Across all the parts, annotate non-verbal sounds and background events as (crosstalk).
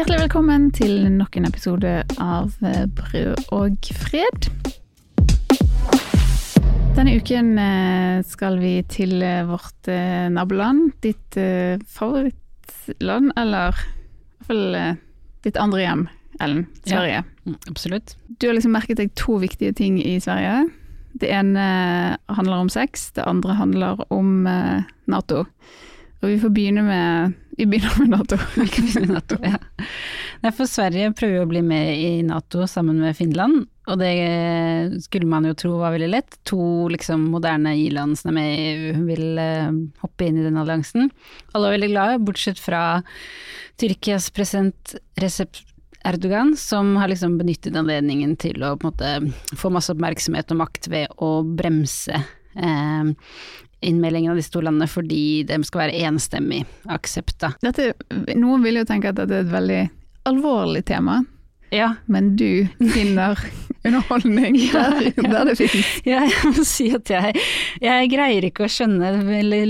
Hjertelig velkommen til nok en episode av eh, Brød og fred. Denne uken eh, skal vi til eh, vårt naboland. Ditt favorittland, eller i hvert fall ditt andre hjem, Ellen. Sverige. Ja, mm, absolutt. Du har liksom merket deg to viktige ting i Sverige. Det ene handler om sex, det andre handler om Nato. Og vi får begynne med Vi begynner med Nato. (laughs) NATO ja. Nei, for Sverige prøver å bli med i Nato sammen med Finland, og det skulle man jo tro var veldig lett. To liksom moderne i-land som er med i EU vil uh, hoppe inn i den alliansen. Alle er veldig glade, bortsett fra Tyrkias president Recep Erdogan, som har liksom benyttet anledningen til å måte få masse oppmerksomhet og makt ved å bremse eh, innmeldingen av disse to landene fordi de skal være enstemmig aksepta. Noen vil jo tenke at dette er et veldig alvorlig tema, ja. men du finner (laughs) underholdning der, der det finnes. (laughs) Ja, jeg må si at jeg, jeg greier ikke å skjønne,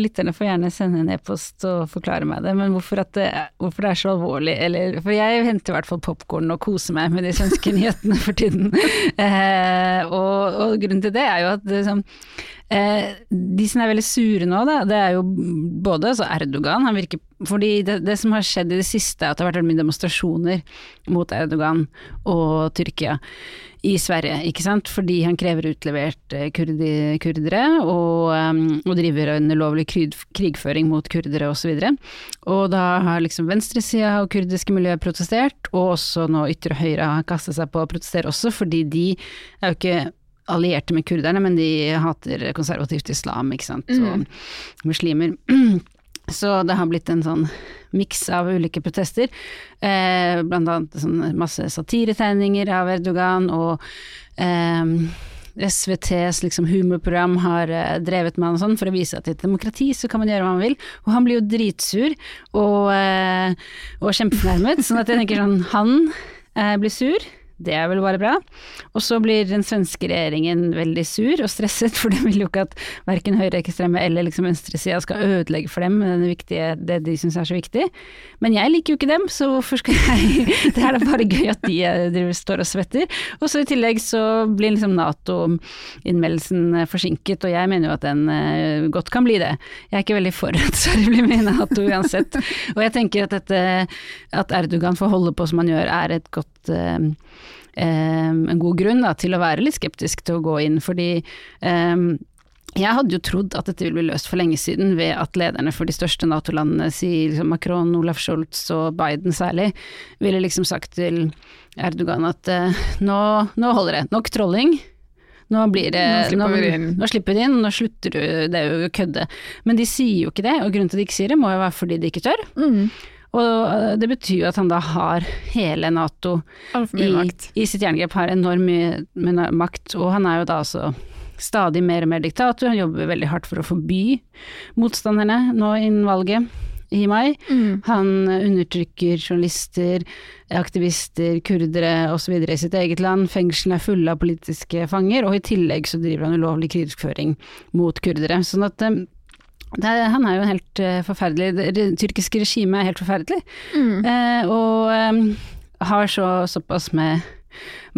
lytterne får gjerne sende en e-post og forklare meg det, men hvorfor, det, hvorfor det er så alvorlig, eller For jeg henter i hvert fall popkorn og koser meg med de svenske (laughs) nyhetene for tiden. Eh, og, og, grunnen til det er jo at det, sånn, Eh, de som er veldig sure nå, da, det er jo både altså Erdogan, han virker fordi det, det, som har skjedd i det siste, er at det har vært mye demonstrasjoner mot Erdogan og Tyrkia i Sverige, ikke sant, fordi han krever utlevert eh, kurdi, kurdere og, um, og, driver en ulovlig krigføring mot kurdere osv. Og, så og da har liksom venstresida og kurdiske miljøer protestert, og også nå ytre høyre har kastet seg på å protestere også, fordi de er jo ikke allierte med kurderne, men de hater konservativt islam, ikke sant, og mm. muslimer. (clears throat) Så det har blitt en sånn miks av ulike protester, eh, blant annet sånn masse satiretegninger av Erdogan, og eh, SVTs liksom humorprogram har eh, drevet med han sånn for å vise at i et demokrati så kan man gjøre hva man vil. Og han blir jo dritsur og, eh, og kjempefornærmet, sånn at jeg tenker sånn, han eh, blir sur. Det er vel bare bra. Og så blir den svenske regjeringen veldig sur og stresset, (laughs) for de vil jo ikke at verken høyreekstreme eller liksom venstresida skal ødelegge for dem viktige, det de syns er så viktig. Men jeg liker jo ikke dem, så hvorfor skal jeg (laughs) Det er da bare gøy at de driver, står og svetter. Og så i tillegg så blir liksom Nato-innmeldelsen forsinket, og jeg mener jo at den uh, godt kan bli det. Jeg er ikke veldig for at Sverige blir med i Nato uansett. Og jeg tenker at dette, at Erdogan får holde på som han gjør, er et godt uh, en god grunn da, til å være litt skeptisk til å gå inn, fordi um, jeg hadde jo trodd at dette ville bli løst for lenge siden ved at lederne for de største Nato-landene, sier liksom Macron, Olaf Scholz og Biden særlig, ville liksom sagt til Erdogan at uh, nå, nå, holder det, nok trolling. Nå, blir det, nå, slipper vi inn. nå slipper de inn, nå slutter du det er jo kødde. Men de sier jo ikke det, og grunnen til at de ikke sier det må jo være fordi de ikke tør. Mm. Og eh, det betyr jo at han da har hele Nato i, i, sitt jerngrep, har enorm mye makt, og han er jo da altså stadig mer og mer diktator, han jobber veldig hardt for å forby motstanderne nå innen valget i mai. Mm. Han undertrykker journalister, aktivister, kurdere osv. i sitt eget land. Fengslene er fulle av politiske fanger, og i tillegg så driver han ulovlig krigføring mot kurdere. Sånn at eh, er, han er jo helt uh, forferdelig. Det, tyrkiske regimet er helt forferdelig. Mm. Uh, og um, har så, såpass med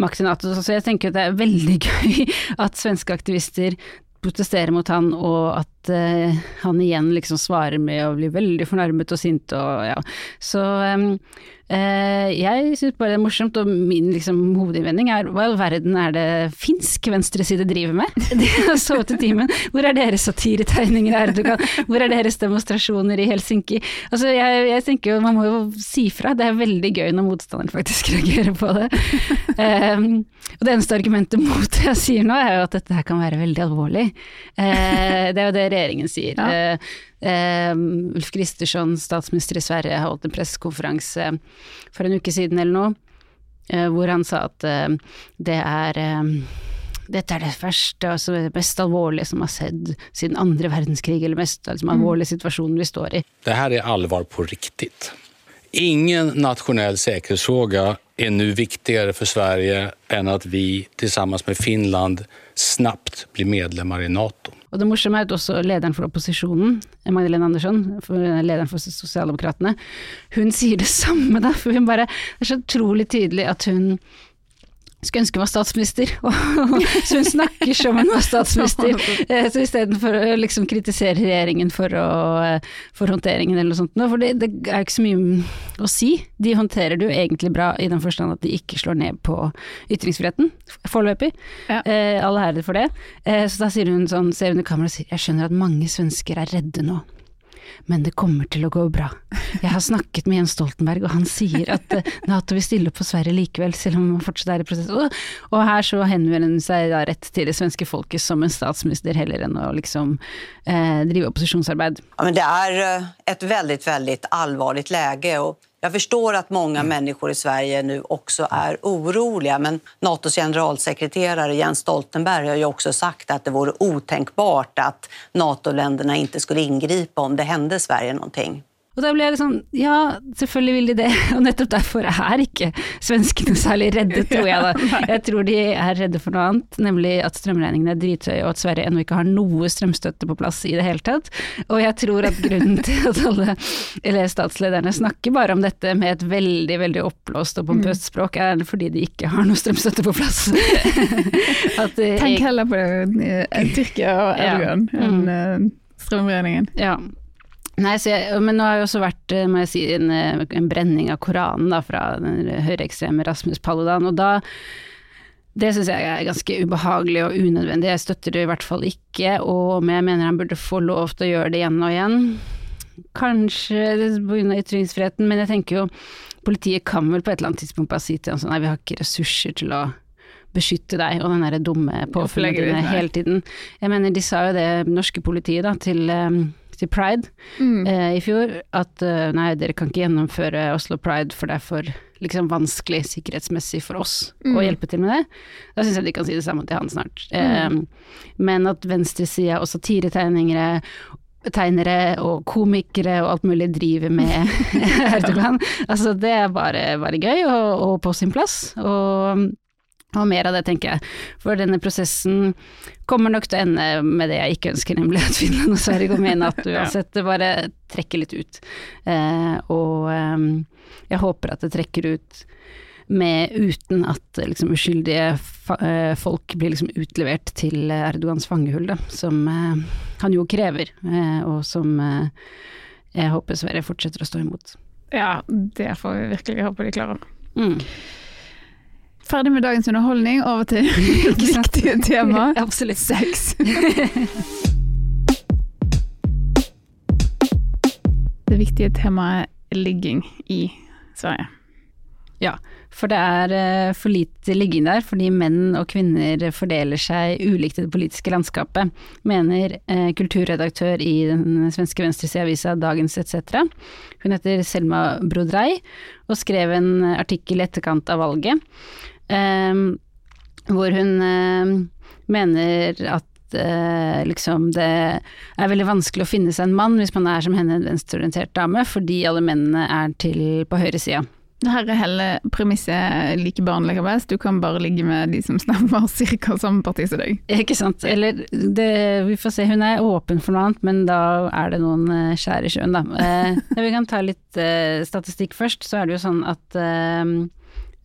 makt i Nato. Så jeg tenker at det er veldig (laughs) gøy at svenske aktivister protesterer mot han, og at uh, han igjen liksom svarer med å bli veldig fornærmet og sint og ja. Så um, Uh, jeg syns bare det er morsomt, og min liksom, hovedinnvending er hva i all verden er det finsk venstreside driver med? De har sovet i timen. Hvor er deres satiretegninger Erdogan? Hvor er deres demonstrasjoner i Helsinki? Altså, jeg, jeg, tenker jo man må jo si fra. Det er veldig gøy når motstanderen faktisk (laughs) reagerer på det. Um, og det eneste argumentet mot det jeg sier nå, er jo at dette her kan være veldig alvorlig. Uh, det er jo det regjeringen sier. Ja. Uh, Uh, Ulf Kristersson, statsminister i Sverige, har holdt en pressekonferanse for en uke siden eller noe, uh, hvor han sa at det er dette er det verste, altså mest alvorlige som har sett siden andre verdenskrig, eller mest altså, alvorlige situasjonen vi står i. Det her er alvor på riktig. Ingen nasjonell sikkerhetsspørsmål er nå viktigere for Sverige enn at vi sammen med Finland snabbt blir medlemmer i Nato. Og det morsomme er at også lederen for opposisjonen, Magdalena Andersson, lederen for Sosialdemokratene, hun sier det samme, da. For hun bare Det er så utrolig tydelig at hun skulle ønske hun var statsminister, (laughs) så hun snakker som hun var statsminister. (laughs) Eh, så istedenfor å liksom kritisere regjeringen for, å, eh, for, håndteringen eller noe sånt, for det, det er jo ikke så mye å si. De håndterer det jo egentlig bra i den forstand at de ikke slår ned på ytringsfriheten, foreløpig. Ja. Eh, alle ære for det. Eh, så da sier hun sånn, ser hun i kameraet og sier jeg skjønner at mange svensker er redde nå men det kommer til å gå bra. Jeg har snakket med Jens Stoltenberg, og han sier at eh, Nato vil stille opp på Sverige likevel, selv om man fortsatt er i prosess. Og, her så henvender hun seg da rett til det svenske folket som en statsminister, heller enn å liksom eh, drive opposisjonsarbeid. Men det er eh, et veldig, veldig alvorlig lege. og jag förstår att många mm. människor i Sverige nu också är oroliga men Natos generalsekreterare Jens Stoltenberg har ju också sagt att det vore otänkbart att NATO-länderna inte skulle ingripa om det hände Sverige någonting. Og da ble jeg sånn, ja, selvfølgelig vil de det, (laughs) og nettopp derfor er ikke svenskene særlig redde, (laughs) tror jeg da. Jeg tror de er redde for noe annet, nemlig at strømregningene er drithøye, og at Sverige ennå ikke har noe strømstøtte på plass i det hele tatt. Og jeg tror at grunnen til at alle eller statslederne snakker bare om dette med et veldig, veldig oppblåst og pompøst språk, er fordi de ikke har noe strømstøtte på plass. (laughs) at, Tenk heller på det, eh, Tyrkia og Erdogan ja. enn mm. Eh, strømregningen. Ja. Nei, jeg, men nå har jo også vært eh, må jeg si, en, eh, en brenning av Koranen da, fra den høyreekstreme Rasmus Paludan, og da det syns jeg er ganske ubehagelig og unødvendig. Jeg støtter det i hvert fall ikke, og jeg mener han burde få lov til å gjøre det igjen og igjen. Kanskje pga. ytringsfriheten, men jeg tenker jo politiet kan vel på et eller annet tidspunkt bare si til ham sånn nei, vi har ikke ressurser til å beskytte deg og den derre dumme dine hele tiden. Jeg mener, de sa jo det norske politiet da til um, til Pride mm. eh, i fjor, at uh, nei, dere kan ikke gjennomføre Oslo Pride, for det er for liksom, vanskelig sikkerhetsmessig for oss mm. å hjelpe til med det. Da syns jeg de kan si det samme til han snart. Mm. Eh, men at venstresida og satiretegnere tegnere og komikere og alt mulig driver med (laughs) Erdogan. altså det er bare, bare gøy og, og, på sin plass. Og og mer av det, tenker jeg. For denne prosessen kommer nok til å ende med det jeg ikke ønsker, nemlig at Finland og Sverige går med i Nato uansett. Det bare trekker litt ut. Eh, og eh, jeg håper at det trekker ut med uten at liksom, uskyldige eh, folk blir liksom utlevert til Erdogans fangehull, da, som eh, han jo krever, eh, og som eh, jeg håper Sverige fortsetter å stå imot. Ja, det får vi virkelig håpe de klarer. Mm. Ferdig med dagens underholdning, over til (laughs) viktige tema. (laughs) Absolutt. Sex. (laughs) det viktige temaet er ligging i Sverige. Ja, for det er uh, for lite ligging der, fordi menn og kvinner fordeler seg ulikt i det politiske landskapet, mener uh, kulturredaktør i den svenske venstresideavisa Dagens etc. Hun heter Selma Brodrei, og skrev en artikkel i etterkant av valget hvor hun ehm, mener at Uh, liksom det er veldig vanskelig å finne seg en mann hvis man er som henne en venstreorientert dame, fordi alle mennene er til på høyresida. Her er hele premisset like barn leker best, du kan bare ligge med de som stemmer ca. samme parti som deg. Ikke sant. Eller det, vi får se, hun er åpen for noe annet, men da er det noen uh, skjær i sjøen, da. (laughs) Vi kan ta litt statistikk først, så er det jo sånn at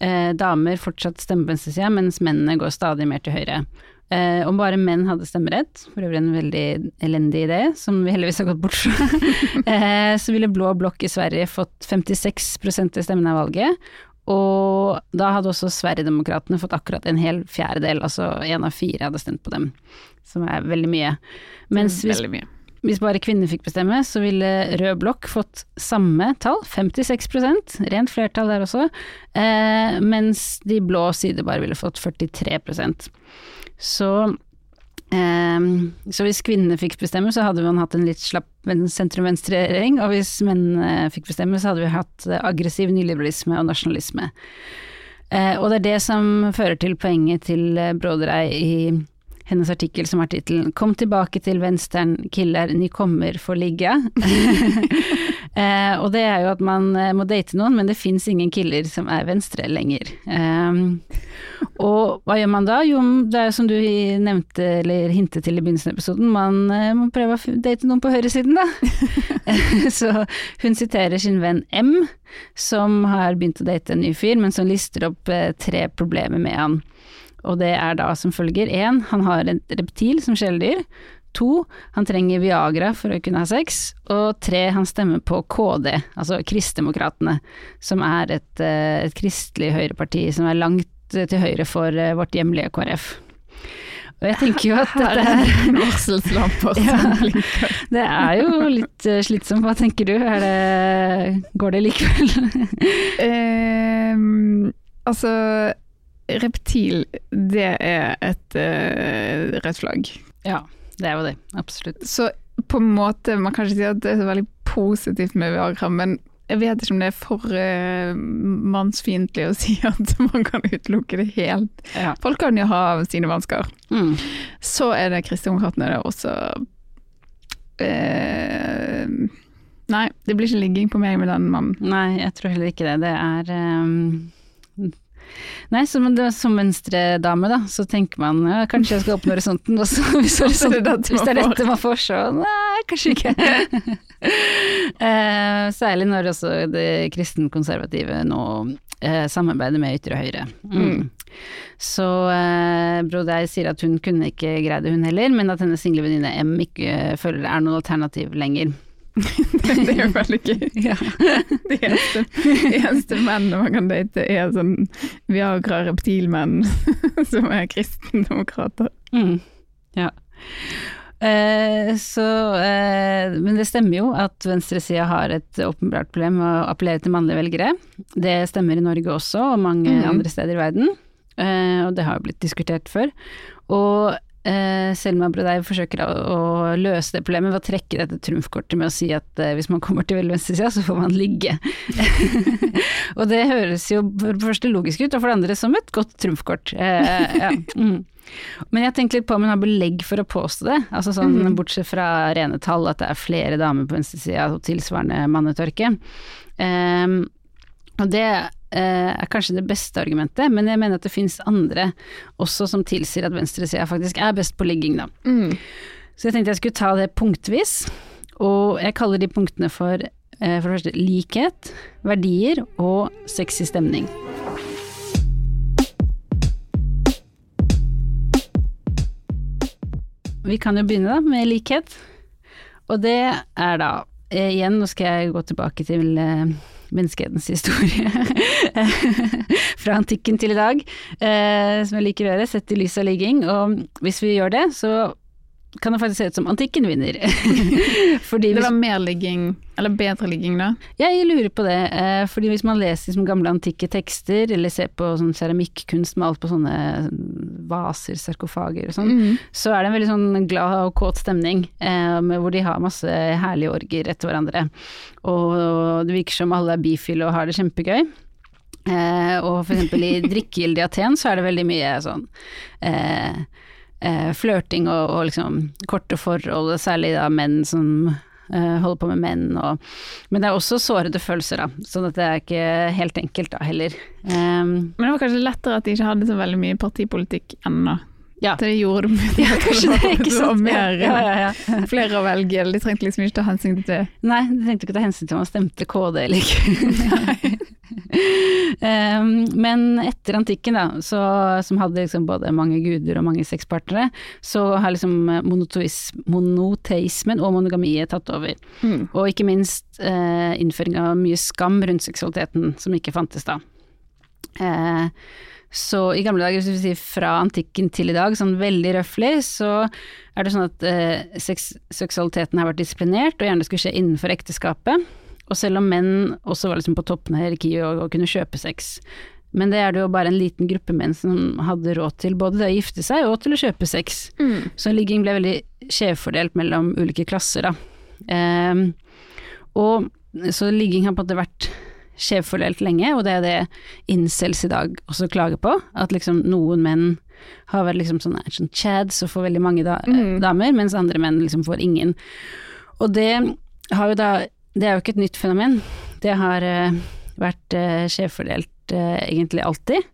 eh, damer fortsatt stemmer på venstresida, mens mennene går stadig mer til høyre. Eh, om bare menn hadde stemmerett, for øvrig en veldig elendig idé, som vi heldigvis har gått bort fra, (laughs) eh, så ville blå blokk i Sverige fått 56 av stemmene av valget. Og da hadde også Sverigedemokraterna fått akkurat en hel fjerdedel, altså én av fire hadde stemt på dem, som er veldig mye. Mens hvis, veldig mye. Hvis bare kvinner fikk bestemme, så ville rød blokk fått samme tall, 56% rent flertall der også, eh, mens de blå side bare ville fått 43% Så eh, så hvis kvinnene fikk bestemme, så hadde man hatt en litt slapp sentrum-venstre-regjering, og hvis mennene fikk bestemme, så hadde vi hatt aggressiv nyliberalisme og nasjonalisme. Eh, og det er det som fører til poenget til Bråderei i hennes artikkel som har tittelen 'Kom tilbake til venstren, killer, ni kommer for ligge'. (laughs) Eh, og det er jo at man eh, må date noen, men det fins ingen killer som er venstre lenger. Eh, og hva gjør man da? Jo, det er som du nevnte eller hintet til i begynnelsen av episoden, man eh, må prøve å date noen på høyresiden, da. (laughs) Så hun siterer sin venn M, som har begynt å date en ny fyr, men som lister opp eh, tre problemer med han. Og det er da som følger én, han har et reptil som kjæledyr. To, han trenger Viagra for å kunne ha sex. Og tre, han stemmer på KD, altså Kristdemokratene, som er et, eh, et kristelig høyreparti som er langt til høyre for eh, vårt hjemlige KrF. Og jeg tenker jo at (laughs) dette er Varselslamper (laughs) Ja. Det er jo litt eh, slitsomt, hva tenker du? Det, går det likevel? um, (laughs) altså, reptil, det er et uh, rødt flagg. Ja, det er jo det. Absolutt. Så på en måte, man kan ikke si at det er så veldig positivt med Viagra, men jeg vet ikke om det er for uh, mannsfiendtlig å si at (laughs) man kan utelukke det helt. Ja. Folk kan jo ha sine vansker. Mm. Så er det Kristdemokratene det er også uh, Nei, det blir ikke ligging på meg med den mannen. Nei, jeg tror heller ikke det. Det er ehm, Nei, som, som venstredame, da, så tenker man ja, kanskje jeg skal åpne horisonten, og så (laughs) hvis, det horisonten, hvis det er dette man får, så nei, kanskje ikke. (laughs) Eh, særlig når også det kristenkonservative nå eh, samarbeider med ytre høyre. Mm. Så eh, Brodei sier at hun kunne ikke greie det, hun heller, men at hennes single venninne M ikke eh, føler det er noe alternativ lenger. Det er jo veldig gøy. (laughs) Ja. De eneste, de eneste mennene man kan date, er sånn Viagra-reptilmenn (laughs) som er kristendemokrater. Mm, ja. Eh, så, eh, men det stemmer jo at venstresida har et åpenbart problem med å appellere til mannlige velgere. Det stemmer i Norge også, og mange mm. andre steder i verden. Eh, og det har jo blitt diskutert før. Og Selma Brodei forsøker å, løse det problemet ved å trekke dette trumfkortet med å si at eh, hvis man kommer til venstresida, så får man ligge. (laughs) og det høres jo for det første logisk ut, og for det andre som et godt trumfkort. Eh, ja. (laughs) mm. Men jeg tenkte litt på om hun har belegg for å påstå det, altså sånn mm. bortsett fra rene tall, at det er flere damer på venstresida og tilsvarende mannetørke. Ehm, og det eh, er kanskje det beste argumentet, men jeg mener at det finnes andre også som tilsier at venstresida faktisk er best på ligging, da. Mm. Så jeg tenkte jeg skulle ta det punktvis, og jeg kaller de punktene for eh, for det første likhet, verdier og sexy stemning. Vi kan jo begynne da med likhet, og det er da eh, Igjen, nå skal jeg gå tilbake til menneskehetens historie. (laughs) Fra antikken til i dag, eh, som jeg liker å gjøre, sett i lys av ligging. Og hvis vi gjør det, så kan det faktisk se ut som antikken vinner. (laughs) Fordi Det var mer ligging, eller bedre ligging da. jeg lurer på det, eh, fordi hvis man leser liksom gamle antikke tekster, eller ser på sånn keramikkunst alt på sånne vaser, sarkofager og sånn, Mm. så er det en veldig sånn glad og kåt stemning, eh, med hvor de har masse herlige orger etter hverandre. Og det virker som alle er bifile og har det kjempegøy. Eh, og for eksempel i (laughs) drikkegildet i Aten så er det veldig mye sånn eh, eh, flørting og, og liksom korte forhold, særlig da menn som eh, holder på med menn og Men det er også sårede følelser, da, at det er ikke helt enkelt da heller. Um, Men det var kanskje lettere at de ikke hadde så veldig mye partipolitikk ennå. Ja. Det gjorde det (laughs) ja, kanskje det, ikke det sant. mer, ja, ja, flere å velge, eller de trengte liksom ikke ta hensyn til det. Nei, de trengte ikke ta hensyn til om man stemte KD eller ikke. (laughs) um, (laughs) men etter antikken, da, så, som hadde liksom både mange guder og mange sexpartnere, så har liksom monoteismen og monogamiet tatt over. Mm. Og ikke minst uh, innføring av mye skam rundt seksualiteten, som ikke fantes da. Eh, så i gamle dager, hvis vi sier fra antikken til i dag, sånn veldig røffelig, så er det sånn at eh, sex seksualiteten har vært disiplinert, og gjerne skulle skje innenfor ekteskapet. Og selv om menn også var liksom på toppen av hierarkiet og, og kunne kjøpe sex. Men det er det jo bare en liten gruppe menn som hadde råd til både det å gifte seg og til å kjøpe sex. Mm. Så ligging ble veldig skjevfordelt mellom ulike klasser, da. Ehm, og så ligging har på en måte vært skjevfordelt lenge, og det er det incels i dag også klager på. At liksom noen menn har vært liksom sånne, sånn chads og får veldig mange da, Mm. damer, mens andre menn liksom får ingen. Og det har jo da det er jo ikke et nytt fenomen. Det har uh, vært uh, skjevfordelt uh, egentlig alltid.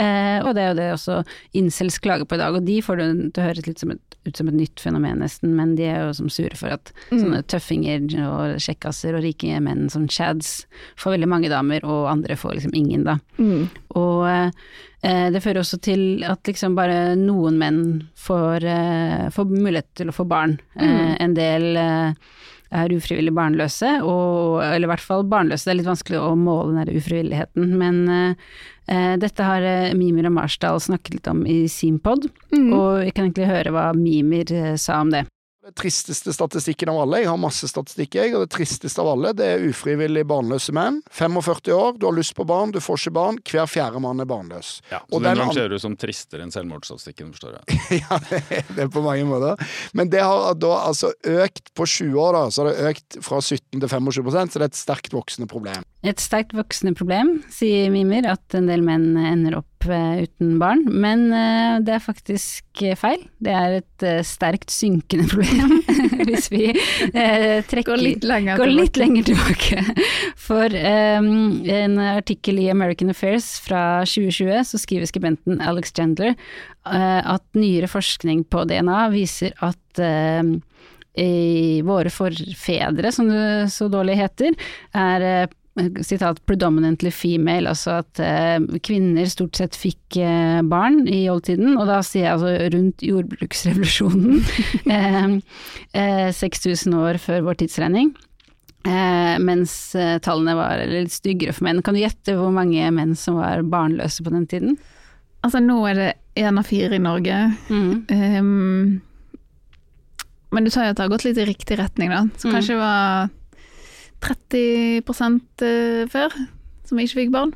Eh, og det er jo det også incels klager på i dag, og de får det til å høres litt som et, ut som et nytt fenomen nesten, men de er jo som sure for at sånne tøffinger og kjekkaser og rike menn som chads får veldig mange damer, og andre får liksom ingen, da. Og eh, det fører også til at liksom bare noen menn får, eh, får mulighet til å få barn. Eh, en del eh, er ufrivillig barnløse, og, eller i hvert fall barnløse. Det er litt vanskelig å måle den der ufrivilligheten, men eh, dette har eh, Mimir og Marsdal snakket litt om i sin pod, og vi kan egentlig høre hva Mimir sa om det. Tristeste statistikken av alle, jeg har masse statistikk, jeg, og det tristeste av alle, det er ufrivillig barnløse menn. 45 år, du har lyst på barn, du får ikke barn, hver fjerde mann er barnløs. Ja, Og så den den an- rangerer du som tristere enn selvmordsstatistikken, forstår jeg. (laughs) ja, det er- det er på mange måter. Men det har da altså økt på 20 år, da, så har det økt fra 17 til 25 så det er et sterkt voksende problem. Et sterkt voksende problem, sier Mimir, at en del menn ender opp eh, uten barn. Men eh, det er faktisk eh, feil. Det er et sterkt synkende (laughs) problem, (laughs) hvis vi trekker Går litt lenger Går litt tilbake. lenger tilbake. For um, en artikkel i American Affairs fra 2020 så skriver skribenten Alex Chandler uh, at nyere forskning på DNA viser at uh, i våre forfedre, som det så dårlig heter, er sitat 'predominantly female', altså at eh, kvinner stort sett fikk eh, barn i oldtiden, og da sier jeg altså rundt jordbruksrevolusjonen, (laughs) eh, eh, 6000 år før vår tidsregning. Eh, mens eh, tallene var litt styggere for menn. Kan du gjette hvor mange menn som var barnløse på den tiden? Altså nå er det én av fire i Norge. Ehm, men du sa jo at det har gått litt i riktig retning, da. Så Mm. kanskje det var 30 eh, før som ikke fikk barn.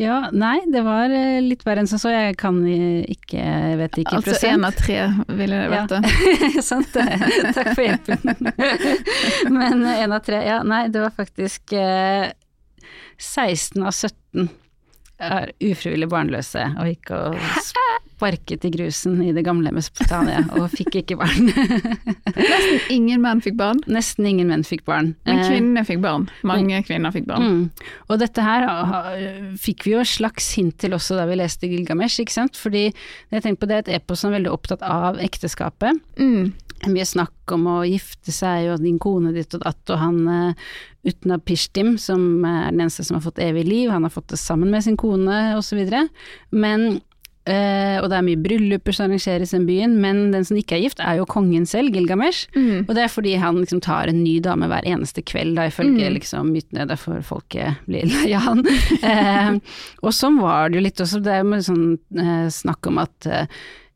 Ja, nei, det var eh, litt verre enn som så. Jeg kan eh, ikke, jeg vet ikke Altså prosent. én av tre ville det vært. Ja. det. Sant det. Takk for hjelpen. (laughs) Men én av tre, ja. Nei, det var faktisk eh, 16 av 17 er ufrivillig barnløse og gikk og sparket i grusen i det gamle Mesopotamia og fikk ikke barn. Nesten ingen menn fikk barn, Nesten ingen menn fikk barn. men kvinner kvinnene fikk barn. Mange kvinner fikk barn. Mm. Og dette her ha- fikk vi jo et slags hint til også da vi leste Gilgamesh, ikke sant. Fordi jeg tenker på det er et epos som er veldig opptatt av ekteskapet. Mm. mye snakk om å gifte seg og din kone ditt og datt, og han uh, Utnapishtim, som er den eneste som har fått evig liv, han har fått det sammen med sin kone osv. Men eh, og det er mye brylluper som arrangeres i den byen, men den som ikke er gift, er jo kongen selv, Gilgamesh. Mm. Og det er fordi han liksom tar en ny dame hver eneste kveld, da, ifølge Mm. liksom mytene, derfor folket blir lei av han. uh, (laughs) og sånn var det jo litt også, det er jo sånn uh, snakk om at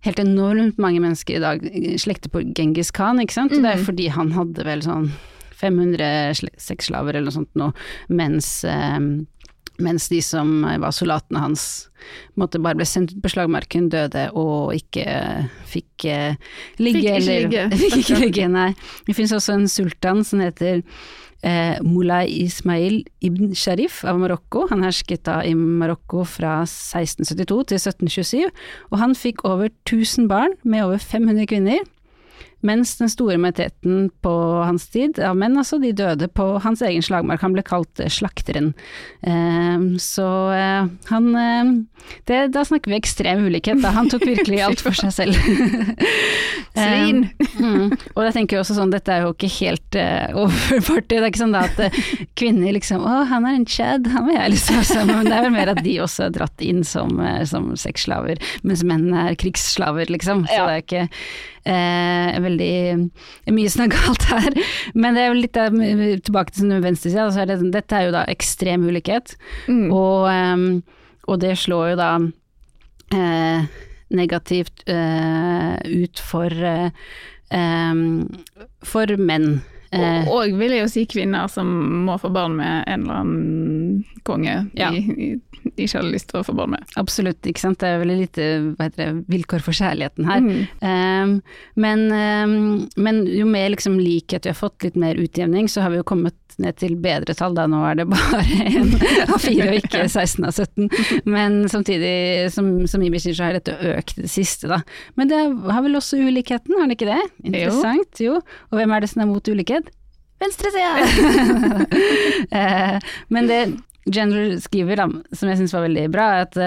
helt enormt mange mennesker i dag slekter på Genghis Khan, ikke sant. Og det er Mm. fordi han hadde vel sånn 500 sexslaver eller noe sånt nå, mens mens de som var soldatene hans måtte bare ble sendt ut på slagmarken, døde og ikke fikk eh, ligge. Fikk ikke eller, ligge. (laughs) fikk ikke ligge, nei. Det finnes også en sultan som heter eh, Mulay Ismail ibn Sharif av Marokko. Han hersket da i Marokko fra 1672 til 1727, og han fikk over 1000 barn med over 500 kvinner. Mens den store majoriteten på hans tid av menn, altså, de døde på hans egen slagmark. Han ble kalt eh, slakteren. Eh, så eh, han eh, det, Da snakker vi ekstrem ulikhet, da. Han tok virkelig alt for seg selv. (laughs) Svin! Eh, mm. Og jeg tenker også sånn, dette er jo ikke helt overførbart. Det er ikke sånn da at kvinner liksom Å, han er en chad, han vil jeg liksom også, sammen med. Men det er vel mer at de også er dratt inn som, som sexslaver, mens menn er krigsslaver, liksom. Så det er ikke eh, veldig mye som er galt her. (laughs) Men det er jo litt der, tilbake til sånn venstresida, så er det, dette er jo da ekstrem ulikhet. Mm. Og, eh, og det slår jo da eh, negativt eh, ut for, eh, for menn. Eh, Og, og vil jeg jo si kvinner som må få barn med en eller annen konge Ja. de, de ikke hadde lyst til å få barn med. absolutt, ikke sant. Det er veldig lite det, vilkår for kjærligheten her. Mm. Um, men, um, men jo mer liksom likhet vi har fått, litt mer utjevning, så har vi jo kommet ned til bedre tall. Da nå er det bare én (laughs) av fire og ikke 16 av 17. Men samtidig, som, som Ibi sier, så har dette økt det siste, da. Men det har vel også ulikheten, har det ikke det? Interessant, jo. Og hvem er det som er mot ulikhet? Venstresida! (laughs) eh, men det General skriver, da, som jeg syns var veldig bra, er at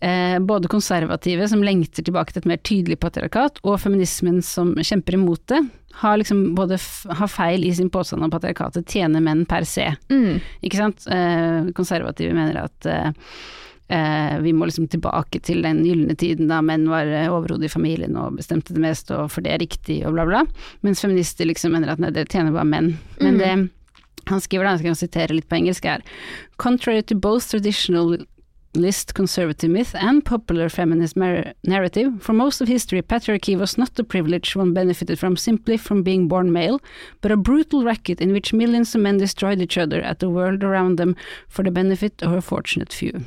eh, både konservative som lengter tilbake til et mer tydelig patriarkat, og feminismen som kjemper imot det, har liksom både har feil i sin påstand om patriarkatet tjener menn per se. Mm. Ikke sant? Eh, konservative mener at eh, eh, vi må liksom tilbake til den gylne tiden da menn var eh, overhodet i familien og bestemte det meste, og for det er riktig, og bla, bla. Mens feminister liksom mener at nei, det tjener bare menn. Men det han skriver da, jeg skal sitere litt på engelsk her. Contrary to both traditional list conservative myth and popular feminist narrative, for most of history patriarchy was not a privilege one benefited from simply from being born male, but a brutal racket in which millions of men destroyed each other at the world around them for the benefit of a fortunate few.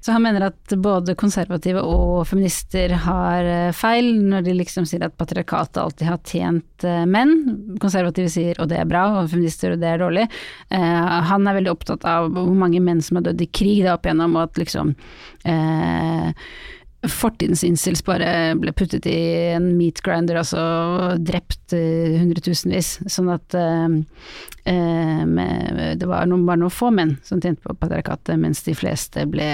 Så han mener at både konservative og feminister har eh, feil når de liksom sier at patriarkatet alltid har tjent eh, menn. Konservative sier og det er bra, og feminister og det er dårlig. Eh, han er veldig opptatt av hvor mange menn som har dødd i krig da opp igjennom, og at liksom eh, Fortidens incels bare ble puttet i en meat grinder, altså drept eh, hundretusenvis. Sånn at eh, eh, med, det var noen, bare noen få menn som tjente på patriarkatet, mens de fleste ble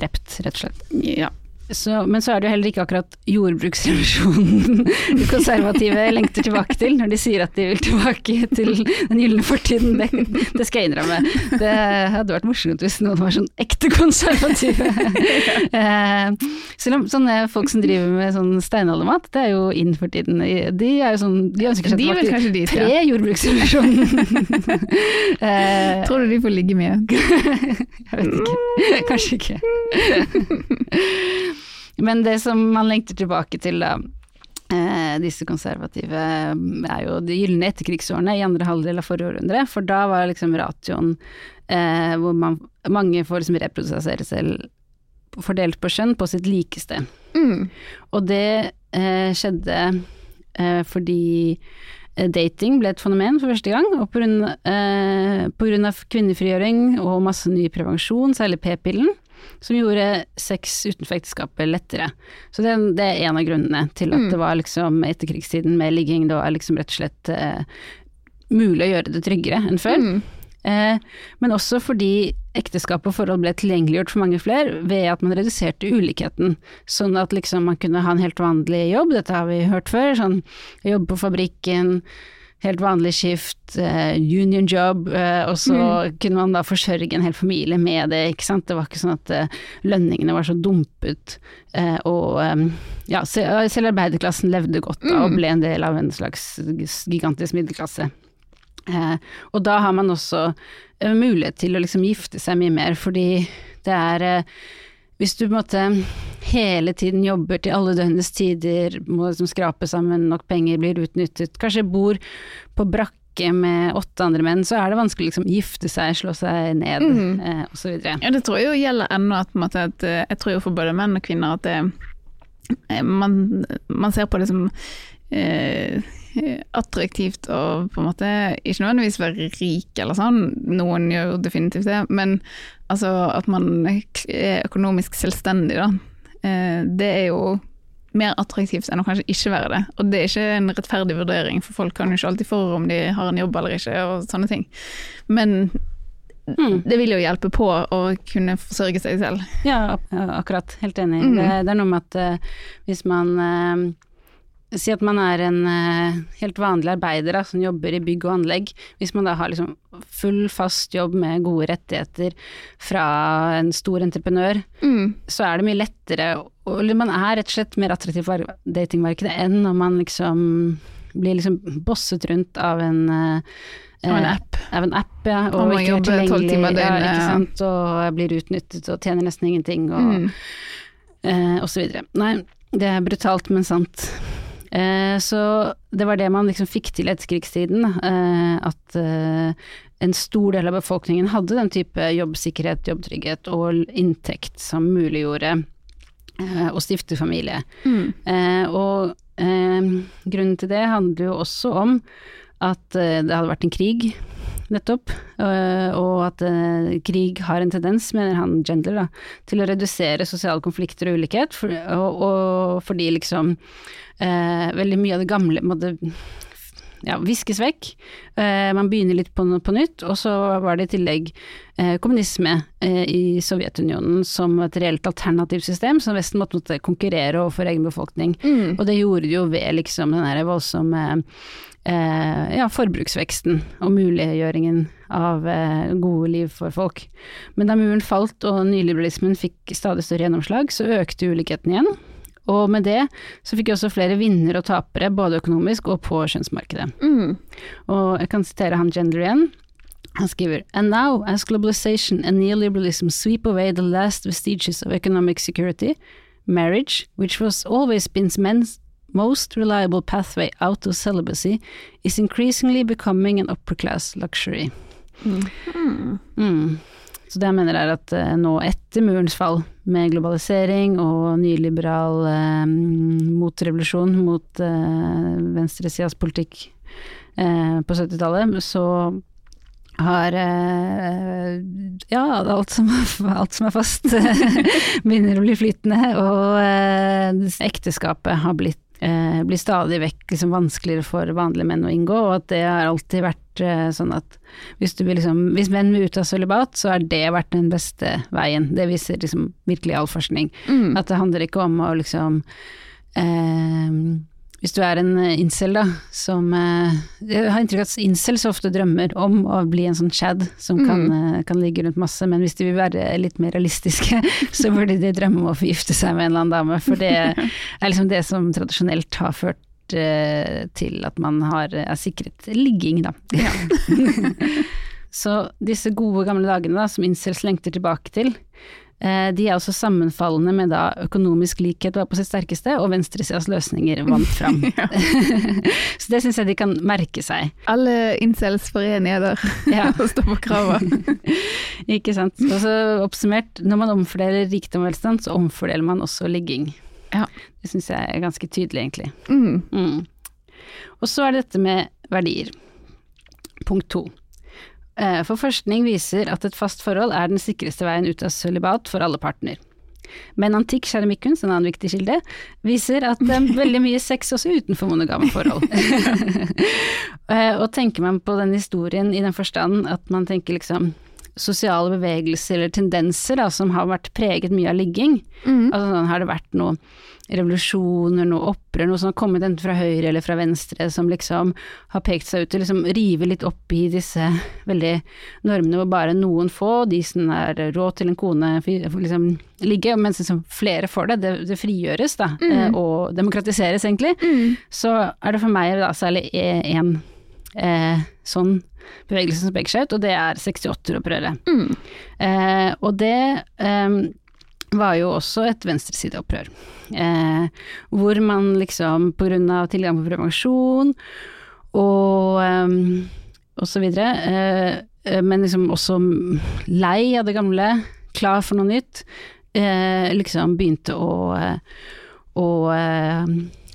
drept, rett og slett. Ja. Så, men så er det jo heller ikke akkurat jordbruksrevolusjonen de konservative lengter tilbake til, når de sier at de vil tilbake til den gylne fortiden. Det, det skal jeg innrømme. Det hadde vært morsomt hvis noen var sånn ekte konservative. Eh, selv om sånne folk som driver med sånn steinaldermat, det er jo inn for tiden. De er jo sånn De ønsker seg tilbake til dit, ja. pre-jordbruksrevolusjonen. Eh, Tror du de får ligge mye? (laughs) jeg vet ikke. Kanskje ikke. Men det som man lengter tilbake til, da, eh, disse konservative, er jo de gylne etterkrigsårene i andre halvdel av forrige århundre. For da var liksom ratioen eh, hvor man, mange får liksom reprodusere selv fordelt på kjønn på sitt likeste. Mm. Og det eh, skjedde eh, fordi eh, dating ble et fenomen for første gang, og på grunn, eh, på grunn av kvinnefrigjøring og masse ny prevensjon, særlig p-pillen, som gjorde sex utenfor ekteskapet lettere. Så det, det er en av grunnene til at det var liksom etterkrigstiden med ligging, det var liksom rett og slett eh, mulig å gjøre det tryggere enn før. Mm. Eh, men også fordi ekteskap og forhold ble tilgjengeliggjort for mange flere ved at man reduserte ulikheten, sånn at liksom man kunne ha en helt vanlig jobb, dette har vi hørt før, sånn jobbe på fabrikken, helt vanlig skift, eh, union job, eh, og så kunne man da forsørge en hel familie med det, ikke sant. Det var ikke sånn at eh, lønningene var så dumpet, og ja, selv arbeiderklassen levde godt da, og ble en del av en slags gigantisk middelklasse. Og da har man også mulighet til å liksom gifte seg mye mer, fordi det er Hvis du måtte hele tiden jobber til alle døgnets tider, må liksom skrape sammen nok penger, blir utnyttet, kanskje bor på brakke med åtte andre menn, så er det vanskelig å liksom gifte seg, slå seg ned, Mhm. eh, og så videre. Ja, det tror jeg jo gjelder ennå, at, måte, at eh, jeg tror jo for både menn og kvinner at det, eh, man, man ser på det som eh, (laughs) attraktivt å på en måte ikke nødvendigvis være rik eller sånn, noen gjør jo definitivt det, men altså at man er økonomisk selvstendig, da. Eh, det er jo mer attraktivt enn å kanskje ikke være det. Og det er ikke en rettferdig vurdering, for folk kan jo ikke alltid for om de har en jobb eller ikke, og sånne ting. Men Mm. det vil jo hjelpe på å kunne forsørge seg selv. Ja, akkurat. Helt enig. Mm. Det, det er noe med at uh, hvis man eh, Si at man er en eh, helt vanlig arbeider da, som jobber i bygg og anlegg. Hvis man da har liksom full, fast jobb med gode rettigheter fra en stor entreprenør, så er det mye lettere eller Man er rett og slett mer attraktiv for datingmarkedet enn når man liksom blir liksom bosset rundt av en eh, Av en eh, app. Av en app, ja. Og Og må ikke er tolv tilgjengelig. timer i Ja, ikke sant. Og blir utnyttet og tjener nesten ingenting og, Mm. eh, og så videre. Nei, det er brutalt, men sant. Eh, så det var det man liksom fikk til etter etterkrigstiden, eh, at eh, en stor del av befolkningen hadde den type jobbsikkerhet, jobbtrygghet og inntekt som muliggjorde eh, å stifte familie. Mm. Eh, og eh, grunnen til det handler jo også om at det hadde vært en krig, nettopp, eh, og at eh, krig har en tendens, mener han Gendler, da, til å redusere sosiale konflikter og ulikhet, for, og, og fordi liksom eh, veldig mye av det gamle måtte, ja, viskes vekk. Eh, man begynner litt på, på, nytt, og så var det i tillegg eh, kommunisme eh, i Sovjetunionen som et reelt alternativt system, som Vesten måtte, måtte konkurrere overfor egen befolkning. Mm. Og det gjorde de jo ved liksom den voldsomme ja, forbruksveksten og muliggjøringen av eh, gode liv for folk. Men da muren falt og nyliberalismen fikk stadig større gjennomslag, så økte ulikheten igjen. Og med det så fikk jeg også flere vinnere og tapere, både økonomisk og på kjønnsmarkedet. Mm. Og jeg kan sitere han Gender igjen. Han skriver And now, as globalization and neoliberalism sweep away the last vestiges of economic security, marriage, which was always been men's most reliable pathway out of celibacy, is increasingly becoming an upper class luxury. Mm. Mm. Så det jeg mener er at eh, nå etter murens fall, med globalisering og nyliberal eh, motrevolusjon mot eh, venstresidas politikk eh, på 70-tallet, så har eh, ja, alt som, alt som er fast (laughs) begynner å bli flytende, og eh, ekteskapet har blitt eh, blir stadig vekk liksom, vanskeligere for vanlige menn å inngå, og at det har alltid vært eh, sånn at hvis, liksom, hvis menn vil ut av sølibat, så har det vært den beste veien. Det viser liksom virkelig all forskning. Mm. At det handler ikke om å liksom eh, hvis du er en eh, incel, da, som eh, Jeg har inntrykk av at incels ofte drømmer om å bli en sånn chad som kan, mm. Eh, kan, ligge rundt masse, men hvis de vil være litt mer realistiske, (laughs) så burde de drømme om å forgifte seg med en eller annen dame, for det er liksom det som tradisjonelt har ført til at man har, er sikret ligging, da. Ja. (laughs) så disse gode gamle dagene da, som incels lengter tilbake til, de er også sammenfallende med da økonomisk likhet var på sitt sterkeste, og venstresidas løsninger vant fram. (laughs) (laughs) så det syns jeg de kan merke seg. Alle incels får der (laughs) ja. og står på krava. Ikke sant. Og så oppsummert, når man omfordeler rikdom og velstand, så omfordeler man også ligging. Ja. Det syns jeg er ganske tydelig, egentlig. Mm. Mm. Og så er det dette med verdier. Punkt to. Eh, for forskning viser at et fast forhold er den sikreste veien ut av sølibat for alle partner. Men antikk keramikkunst, en annen viktig kilde, viser at det er (laughs) veldig mye sex også utenfor monogame forhold. (laughs) (laughs) Eh, og tenker man på den historien i den forstand at man tenker liksom sosiale bevegelser eller tendenser da, som har vært preget mye av ligging, mm. altså sånn har det vært noen revolusjoner, noe opprør, noe som har kommet enten fra høyre eller fra venstre, som liksom har pekt seg ut til liksom rive litt opp i disse veldig normene hvor bare noen få, de som er råd til en kone, liksom ligge, mens liksom flere får det, det, det frigjøres da, mm. Og demokratiseres egentlig, mm. så er det for meg da særlig én eh, sånn bevegelse som peker seg ut, og det er 68-opprøret. Mm. Eh, og det eh, var jo også et venstresideopprør. Eh, hvor man liksom av tilgang på prevensjon og, um, og så videre, eh, eh, men liksom også lei av det gamle, klar for noe nytt, eh, liksom begynte å, å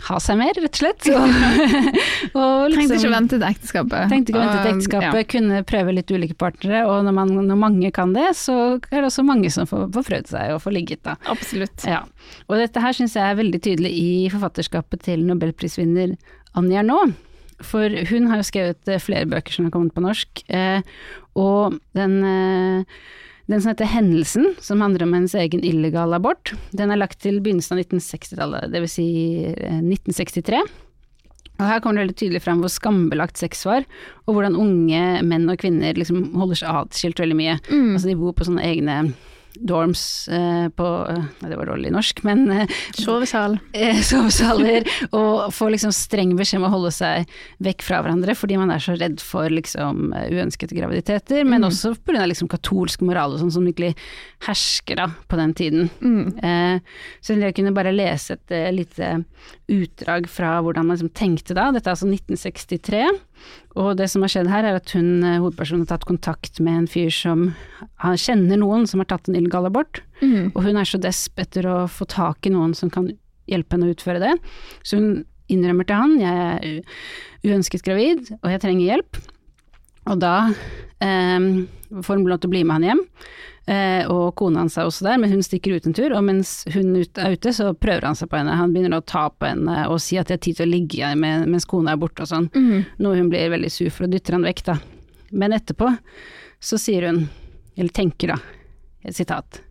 ha seg mer, rett og slett. (laughs) Og, og liksom, Trengte ikke vente til ekteskapet. Trengte ikke vente til ekteskapet, ja. kunne prøve litt ulike partnere, og når, man, når, mange kan det, så er det også mange som får, får prøvd seg og får ligget, da. Absolutt. Ja. Og dette her syns jeg er veldig tydelig i forfatterskapet til nobelprisvinner Anja Ernaux. For hun har jo skrevet flere bøker som har kommet på norsk, eh, og den eh, den som heter Hendelsen, som handler om hennes egen illegale abort, den er lagt til begynnelsen av 1960-tallet, dvs. Si 1963. Eh, og her kommer det veldig tydelig frem hvor skambelagt sex var, og hvordan unge menn og kvinner liksom holder seg atskilt veldig mye. Mm. Altså de bor på sånne egne dorms eh, på det var dårlig norsk, men eh, Sovesal. Eh, sovesaler, og får liksom streng beskjed om å holde seg vekk fra hverandre fordi man er så redd for liksom uønskede graviditeter, men mm. også pga. liksom katolsk moral og sånn som virkelig hersker da på den tiden. Mm. Eh, så jeg kunne bare lese et lite utdrag fra hvordan man liksom tenkte da, dette er altså 1963. Og det som har skjedd her, er at hun, eh, hovedpersonen, har tatt kontakt med en fyr som han kjenner noen som har tatt en illegal abort, mm. og hun er så desp etter å få tak i noen som kan hjelpe henne å utføre det. Så hun innrømmer til han jeg er uønsket gravid, og jeg trenger hjelp. Og da eh, får hun lov til å bli med han hjem. Eh, og kona hans er også der, men hun stikker ut en tur, og mens hun er ute, så prøver han seg på henne. Han begynner å ta på henne og si at det er tid til å ligge med, mens kona er borte og sånn. Noe hun blir veldig sur for og dytter han vekk, da. Men etterpå så sier hun, eller tenker da, et sitat.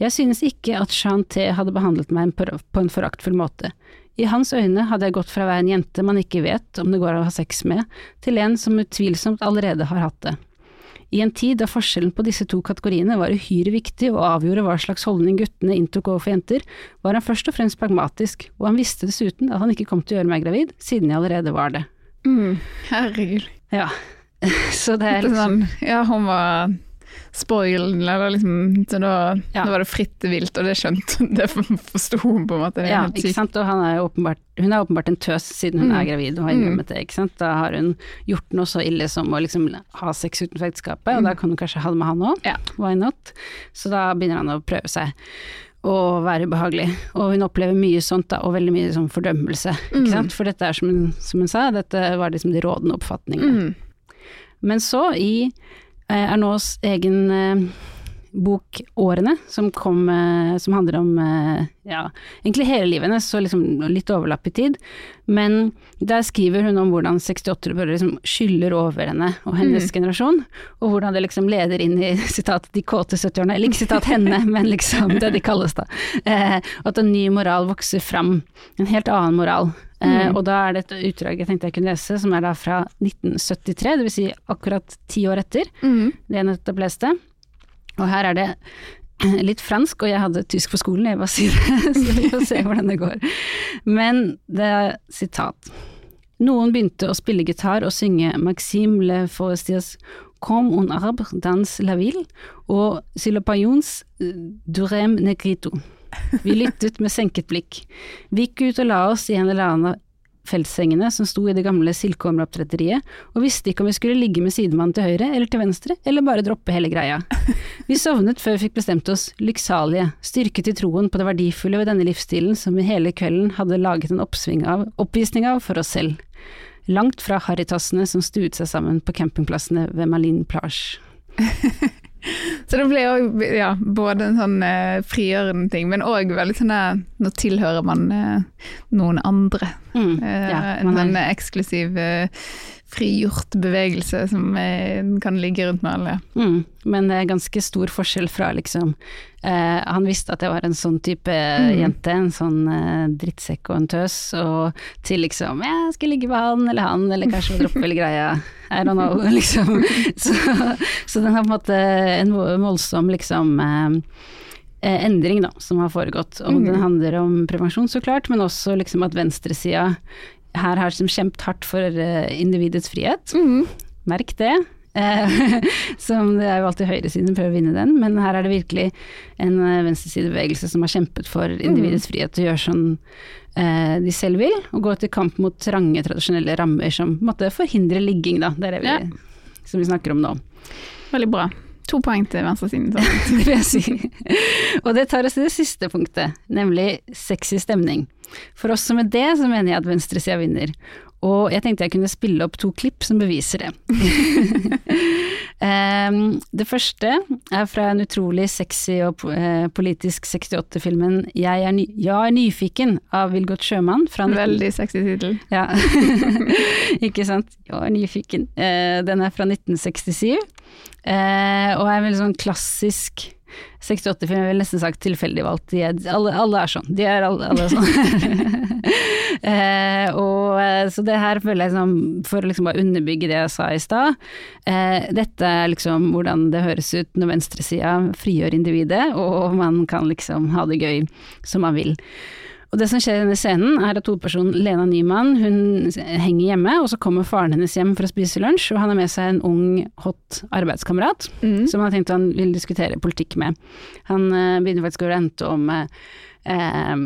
Jeg synes ikke at Jean T hadde behandlet meg på på en foraktfull måte. I hans øyne hadde jeg gått fra å være en jente man ikke vet om det går an å ha sex med, til en som utvilsomt allerede har hatt det. I en tid da forskjellen på disse to kategoriene var uhyre viktig og avgjorde hva slags holdning guttene inntok overfor jenter, var han først og fremst pragmatisk, og han visste dessuten at han ikke kom til å gjøre meg gravid, siden jeg allerede var det. Mm, herregud. Ja, (laughs) så det er liksom sånn, ja, hun var spoiled, eller liksom, så da, Ja. da var det fritt vilt, og det skjønte (laughs) Det forsto hun på en måte. Det Ja, ikke sant, og han er åpenbart, hun er åpenbart en tøs siden hun Mm. er gravid og har innrømmet det, ikke sant. Da har hun gjort noe så ille som å liksom ha sex utenfor ekteskapet, og da kan hun kanskje ha det med han òg, Mm. Ja. why not? Så da begynner han å prøve seg å være ubehagelig, og hun opplever mye sånt da, og veldig mye sånn fordømmelse, ikke Mm. sant. For dette er som hun, som hun sa, dette var liksom de rådende oppfatningene. Mm. Men så, i eh, Arnaults egen eh, bok 'Årene', som kom eh, som handler om eh, ja, egentlig hele livet hennes, så liksom litt overlapp i tid. Men der skriver hun om hvordan 68-årere liksom skyller over henne og hennes generasjon, og hvordan det liksom leder inn i (laughs) sitat 'de kåte 70-årene', eller ikke sitat henne, (laughs) men liksom det de kalles da. Eh, at en ny moral vokser fram, en helt annen moral. Eh, og da er det et utdrag jeg tenkte jeg kunne lese, som er da fra 1973, dvs. Si akkurat ti år etter Mm. det jeg nettopp leste. Og her er det (clears throat) litt fransk, og jeg hadde tysk på skolen, jeg bare sier det, (laughs) så vi får se hvordan det går. Men det er sitat. Noen begynte å spille gitar og synge Maxime Le Forestiers Comme un arbre dans la ville og Silopayons Durem Negrito. Vi lyttet med senket blikk. Vi gikk ut og la oss i en eller annen feltsengene som sto i det gamle silkeområoppdretteriet, og visste ikke om vi skulle ligge med sidemannen til høyre eller til venstre, eller bare droppe hele greia. (laughs) Vi sovnet før vi fikk bestemt oss, lykksalige, styrket i troen på det verdifulle ved denne livsstilen som vi hele kvelden hadde laget en oppsving av, oppvisning av for oss selv. Langt fra harrytassene som stuet seg sammen på campingplassene ved Malin plage. (laughs) Så det ble òg ja, både en sånn eh, frigjørende ting, men òg veldig sånn at Nå tilhører man eh, noen andre. Mm, Eh, en sånn eksklusiv, eh, frigjort bevegelse som eh, kan ligge rundt med alle. mm, men det er ganske stor forskjell fra liksom eh, Han visste at jeg var en sånn type jente, en sånn eh, drittsekk og en tøs, og til liksom Jeg skal ligge med han eller han, eller kanskje droppe (laughs) hele greia. I don't know, (laughs) liksom. Så, så den har på en måte en voldsom liksom eh, eh, endring da, som har foregått. Og den handler om prevensjon, så klart, men også liksom at venstresida her har som kjempet hardt for eh, individets frihet. Merk det. Eh, (laughs) som det er jo alltid høyresiden prøver å vinne den, men her er det virkelig en eh, venstresidebevegelse som har kjempet for individets frihet til å gjøre sånn eh, de selv vil, og gå til kamp mot trange, tradisjonelle rammer som på en måte forhindrer ligging, da. Det er det vi, Ja. som vi snakker om nå. Veldig bra. To poeng til venstresiden. (laughs) Det vil jeg si. Og det tar oss til det siste punktet, nemlig sexy stemning. For også med det så mener jeg at venstresida vinner. Og jeg tenkte jeg kunne spille opp to klipp som beviser det. (laughs) Em, det første er fra en utrolig sexy og eh, politisk 68-filmen 'Jeg er, ny ja, er nyfiken' av Vilgot Sjømann. Fra 19 Veldig sexy tittel. ja, (laughs) ikke sant. Jeg er nyfiken. Eh, den er fra 1967, eh, og er en veldig sånn klassisk 68-film, jeg vil nesten sagt tilfeldig valgt. De er, alle, alle er sånn. De er alle, alle sånn. (laughs) eh, og, eh, så det her føler jeg som, for å liksom bare underbygge det jeg sa i stad, eh, dette er liksom hvordan det høres ut når venstresida frigjør individet, og man kan liksom ha det gøy som man vil. Og det som skjer i denne scenen, er at hovedpersonen Lena Nyman hun henger hjemme, og så kommer faren hennes hjem for å spise lunsj, og han har med seg en ung, hot arbeidskamerat Mm. som han har tenkt han vil diskutere politikk med. Han eh, begynner faktisk å rente om eh, eh,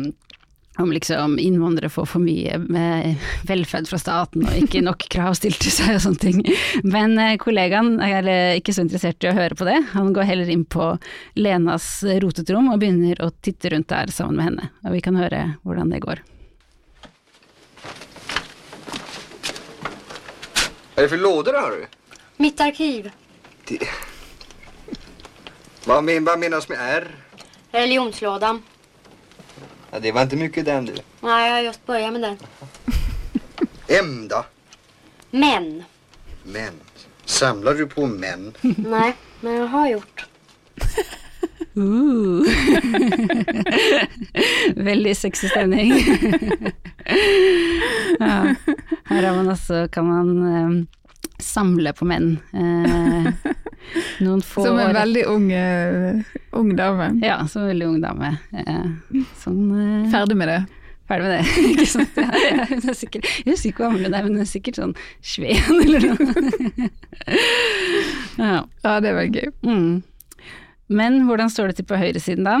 om liksom innvandrere får for mye med velferd fra staten og ikke nok krav stilt til seg og sånne ting. Men eh, kollegaen er eh, ikke så interessert i å høre på det. Han går heller inn på Lenas rotete rom og begynner å titte rundt der sammen med henne. Og vi kan høre hvordan det går. Hva er det for låder har du? Mitt arkiv. Hva men, vad med R? Religionslådan. Ja, det var inte mycket den du. Nej, jag har just börjat med den. (laughs) M då? Män. Män. Samlar du på män? (laughs) Nej, men jag har gjort. (laughs) Uh. Veldig sexy stemning. ja. Her har man også, kan man um, samle på menn. Eh, noen få Som en år- veldig ung, uh, ung dame. Ja, som en veldig ung dame. Uh, sånn uh, Ferdig med det. Ferdig med det, (laughs) ikke sant. Ja, ja, hun er sikkert, jeg husker ikke hvor gammel hun er, men hun er sikkert sånn Sveen eller noe. (laughs) ja. Ja, det var gøy. Mm. Men hvordan står det til på høyresiden da?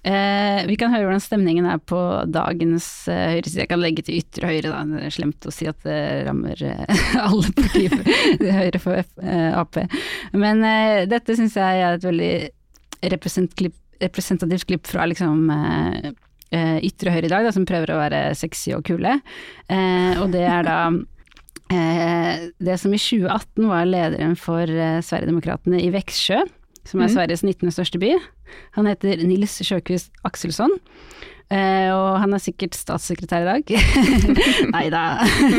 Eh, vi kan høre hvordan stemningen er på dagens eh, høyreside. Jeg kan legge til ytre høyre, da. Det er slemt å si at det rammer eh, (laughs) alle partier (laughs) høyre for F, eh, Ap. Men eh, dette syns jeg er et veldig representativt klipp fra liksom eh, ytre høyre i dag, da, som prøver å være sexy og kule. Og det er da det som i 2018 var lederen for Sverigedemokraterna i Växjö, som er Mhm. Sveriges 19. største by. Han heter Nils Sjøkvist Akselsson. Eh, og han er sikkert statssekretær i dag. (laughs) Nei da,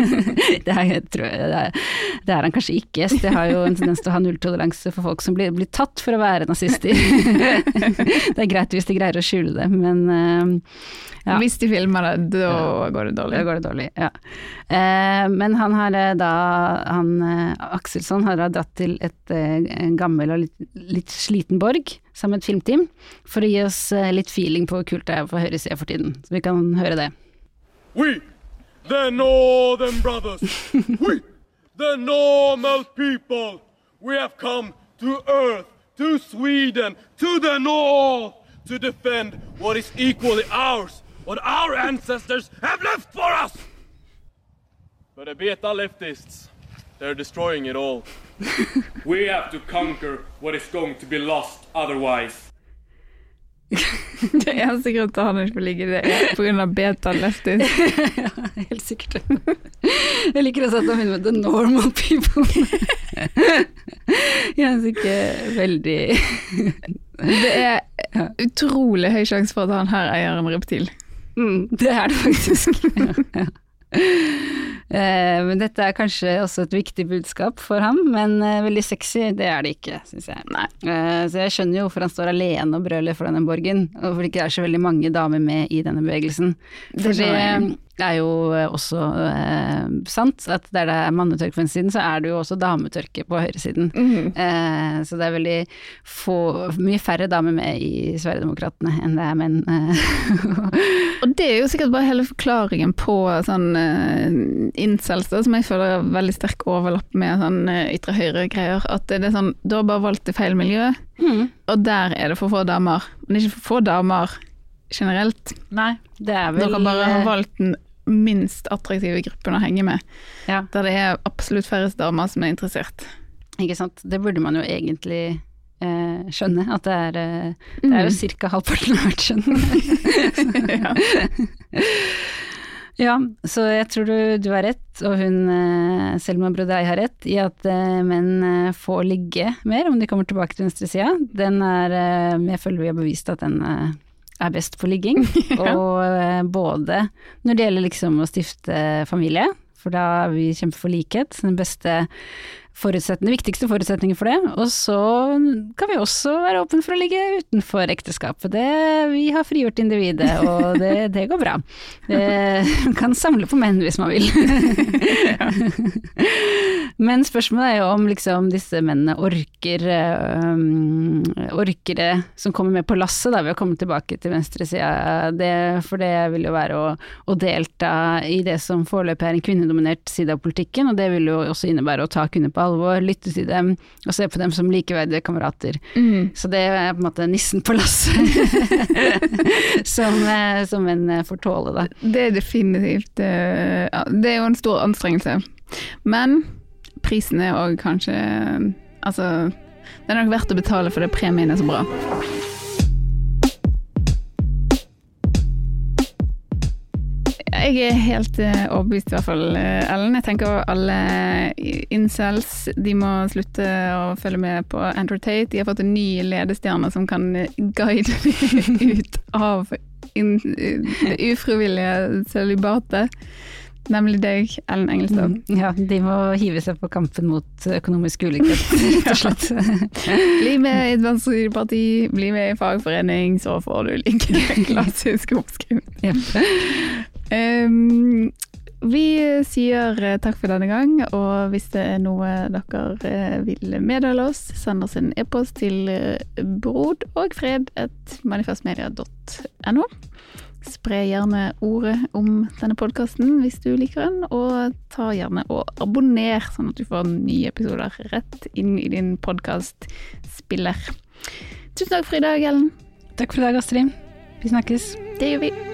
(laughs) det, er, tror jeg, det, er, det er han kanskje ikke. Så det har jo en tendens til å ha nulltoleranse for folk som blir, blir tatt for å være nazister. (laughs) det er greit hvis de greier å skjule det, men uh, ja. Hvis de filmer det, da går det dårlig. Da går det dårlig, ja. Uh, men han har da, han Akselson har da dratt til et gammel og litt, litt sliten borg sammen med et filmteam, for å gi oss eh, litt feeling på hvor kult det er på høyresida for tiden. Så vi kan høre det. We, the Northern Brothers, (laughs) we, the normal people, we have come to Earth, to Sweden, to the North, to defend what is equally ours, what our ancestors have left for us. But the beta leftists, they're destroying it all. (laughs) we have to conquer what is going to be lost otherwise. (laughs) Det eneste grunnen til at han ikke får ligge det, er pga. beta-lestis. (laughs) Helt sikkert. Jeg liker også at han begynner med 'the normal people'. Jeg er ikke veldig Det er utrolig høy sjanse for at han her eier en reptil. Mm, det er det faktisk. ja, ja. (laughs) Eh, men dette er kanskje også et viktig budskap for ham, men eh, veldig sexy, det er det ikke, syns jeg. Nei. så jeg skjønner jo hvorfor han står alene og brøler for denne borgen, og hvorfor det ikke er så veldig mange damer med i denne bevegelsen. Det For det er jo også eh, sant, at der det er mannetørke på venstresiden, så er det jo også dametørke på høyresiden. Mm. Eh, så det er veldig få, mye færre damer med i Sverigedemokraterna enn det er menn. eh. (laughs) Og det er jo sikkert bare hele forklaringen på sånn eh, incels, som jeg føler er veldig sterk overlapp med sånn eh, ytre høyre-greier. At det er sånn, du har bare valgt i feil miljø, og der er det for få damer. Men ikke for få damer generelt. Nei, det er vel Dere bare har eh, valgt den minst attraktive gruppen å henge med. Ja. Der det er absolutt færrest damer som er interessert. Ikke sant. Det burde man jo egentlig eh, skjønne, at det er, eh, det er jo Mm. ca. halvparten av hvert kjønn. (laughs) ja, så jeg tror du, du har rett, og hun eh, Selma Brodei har rett, i at eh, menn får ligge mer om de kommer tilbake til venstresida. Den er Jeg føler vi har bevist at den er best på ligging. (laughs) Og eh, både når det gjelder liksom å stifte familie, for da er vi kjemper for likhet. Den beste forutsetning, den viktigste forutsetningen for det. Og så kan vi også være åpne for å ligge utenfor ekteskapet. Det, vi har frigjort individet, og det, (laughs) det går bra. Det, man kan samle på menn hvis man vil. (laughs) Men spørsmålet er jo om liksom disse mennene orker um, Orker det som kommer med på lasset, da, ved å komme tilbake til venstresida. Det- For det vil jo være å, å delta i det som foreløpig er en kvinnedominert side av politikken, og det vil jo også innebære å ta kvinner på alvor, lytte til dem og se på dem som likeverdige kamerater. Mm. Så det er på en måte nissen på lasset (laughs) som, eh, som menn eh, får tåle, da. Det er definitivt ja, Det er jo en stor anstrengelse. Men prisen er òg kanskje Altså, det er nok verdt å betale for det premien er så bra. jeg er helt eh, overbevist i hvert fall, eh, Ellen. Jeg tenker alle incels de må slutte å følge med på Andrew Tate. De har fått en ny ledestjerne som kan guide dem (laughs) ut av det ufrivillige sølibatet. Nemlig deg, Ellen Engelstad. Mm, Ja, de må hive seg på kampen mot økonomisk ulikhet, (laughs) rett og slett. (laughs) Bli med i et venstreparti, bli med i fagforening, så får du like (laughs) klassisk oppskrift. Um, vi sier eh, takk for denne gang, og hvis det er noe dere eh, vil meddele oss, send oss en e-post til eh, Spre gjerne ordet om denne podkasten hvis du liker den, og ta gjerne og abonner, sånn at du får nye episoder rett inn i din podkastspiller. Tusen takk for i dag, Ellen. Takk for i dag, Astrid. Vi snakkes. Det gjør vi.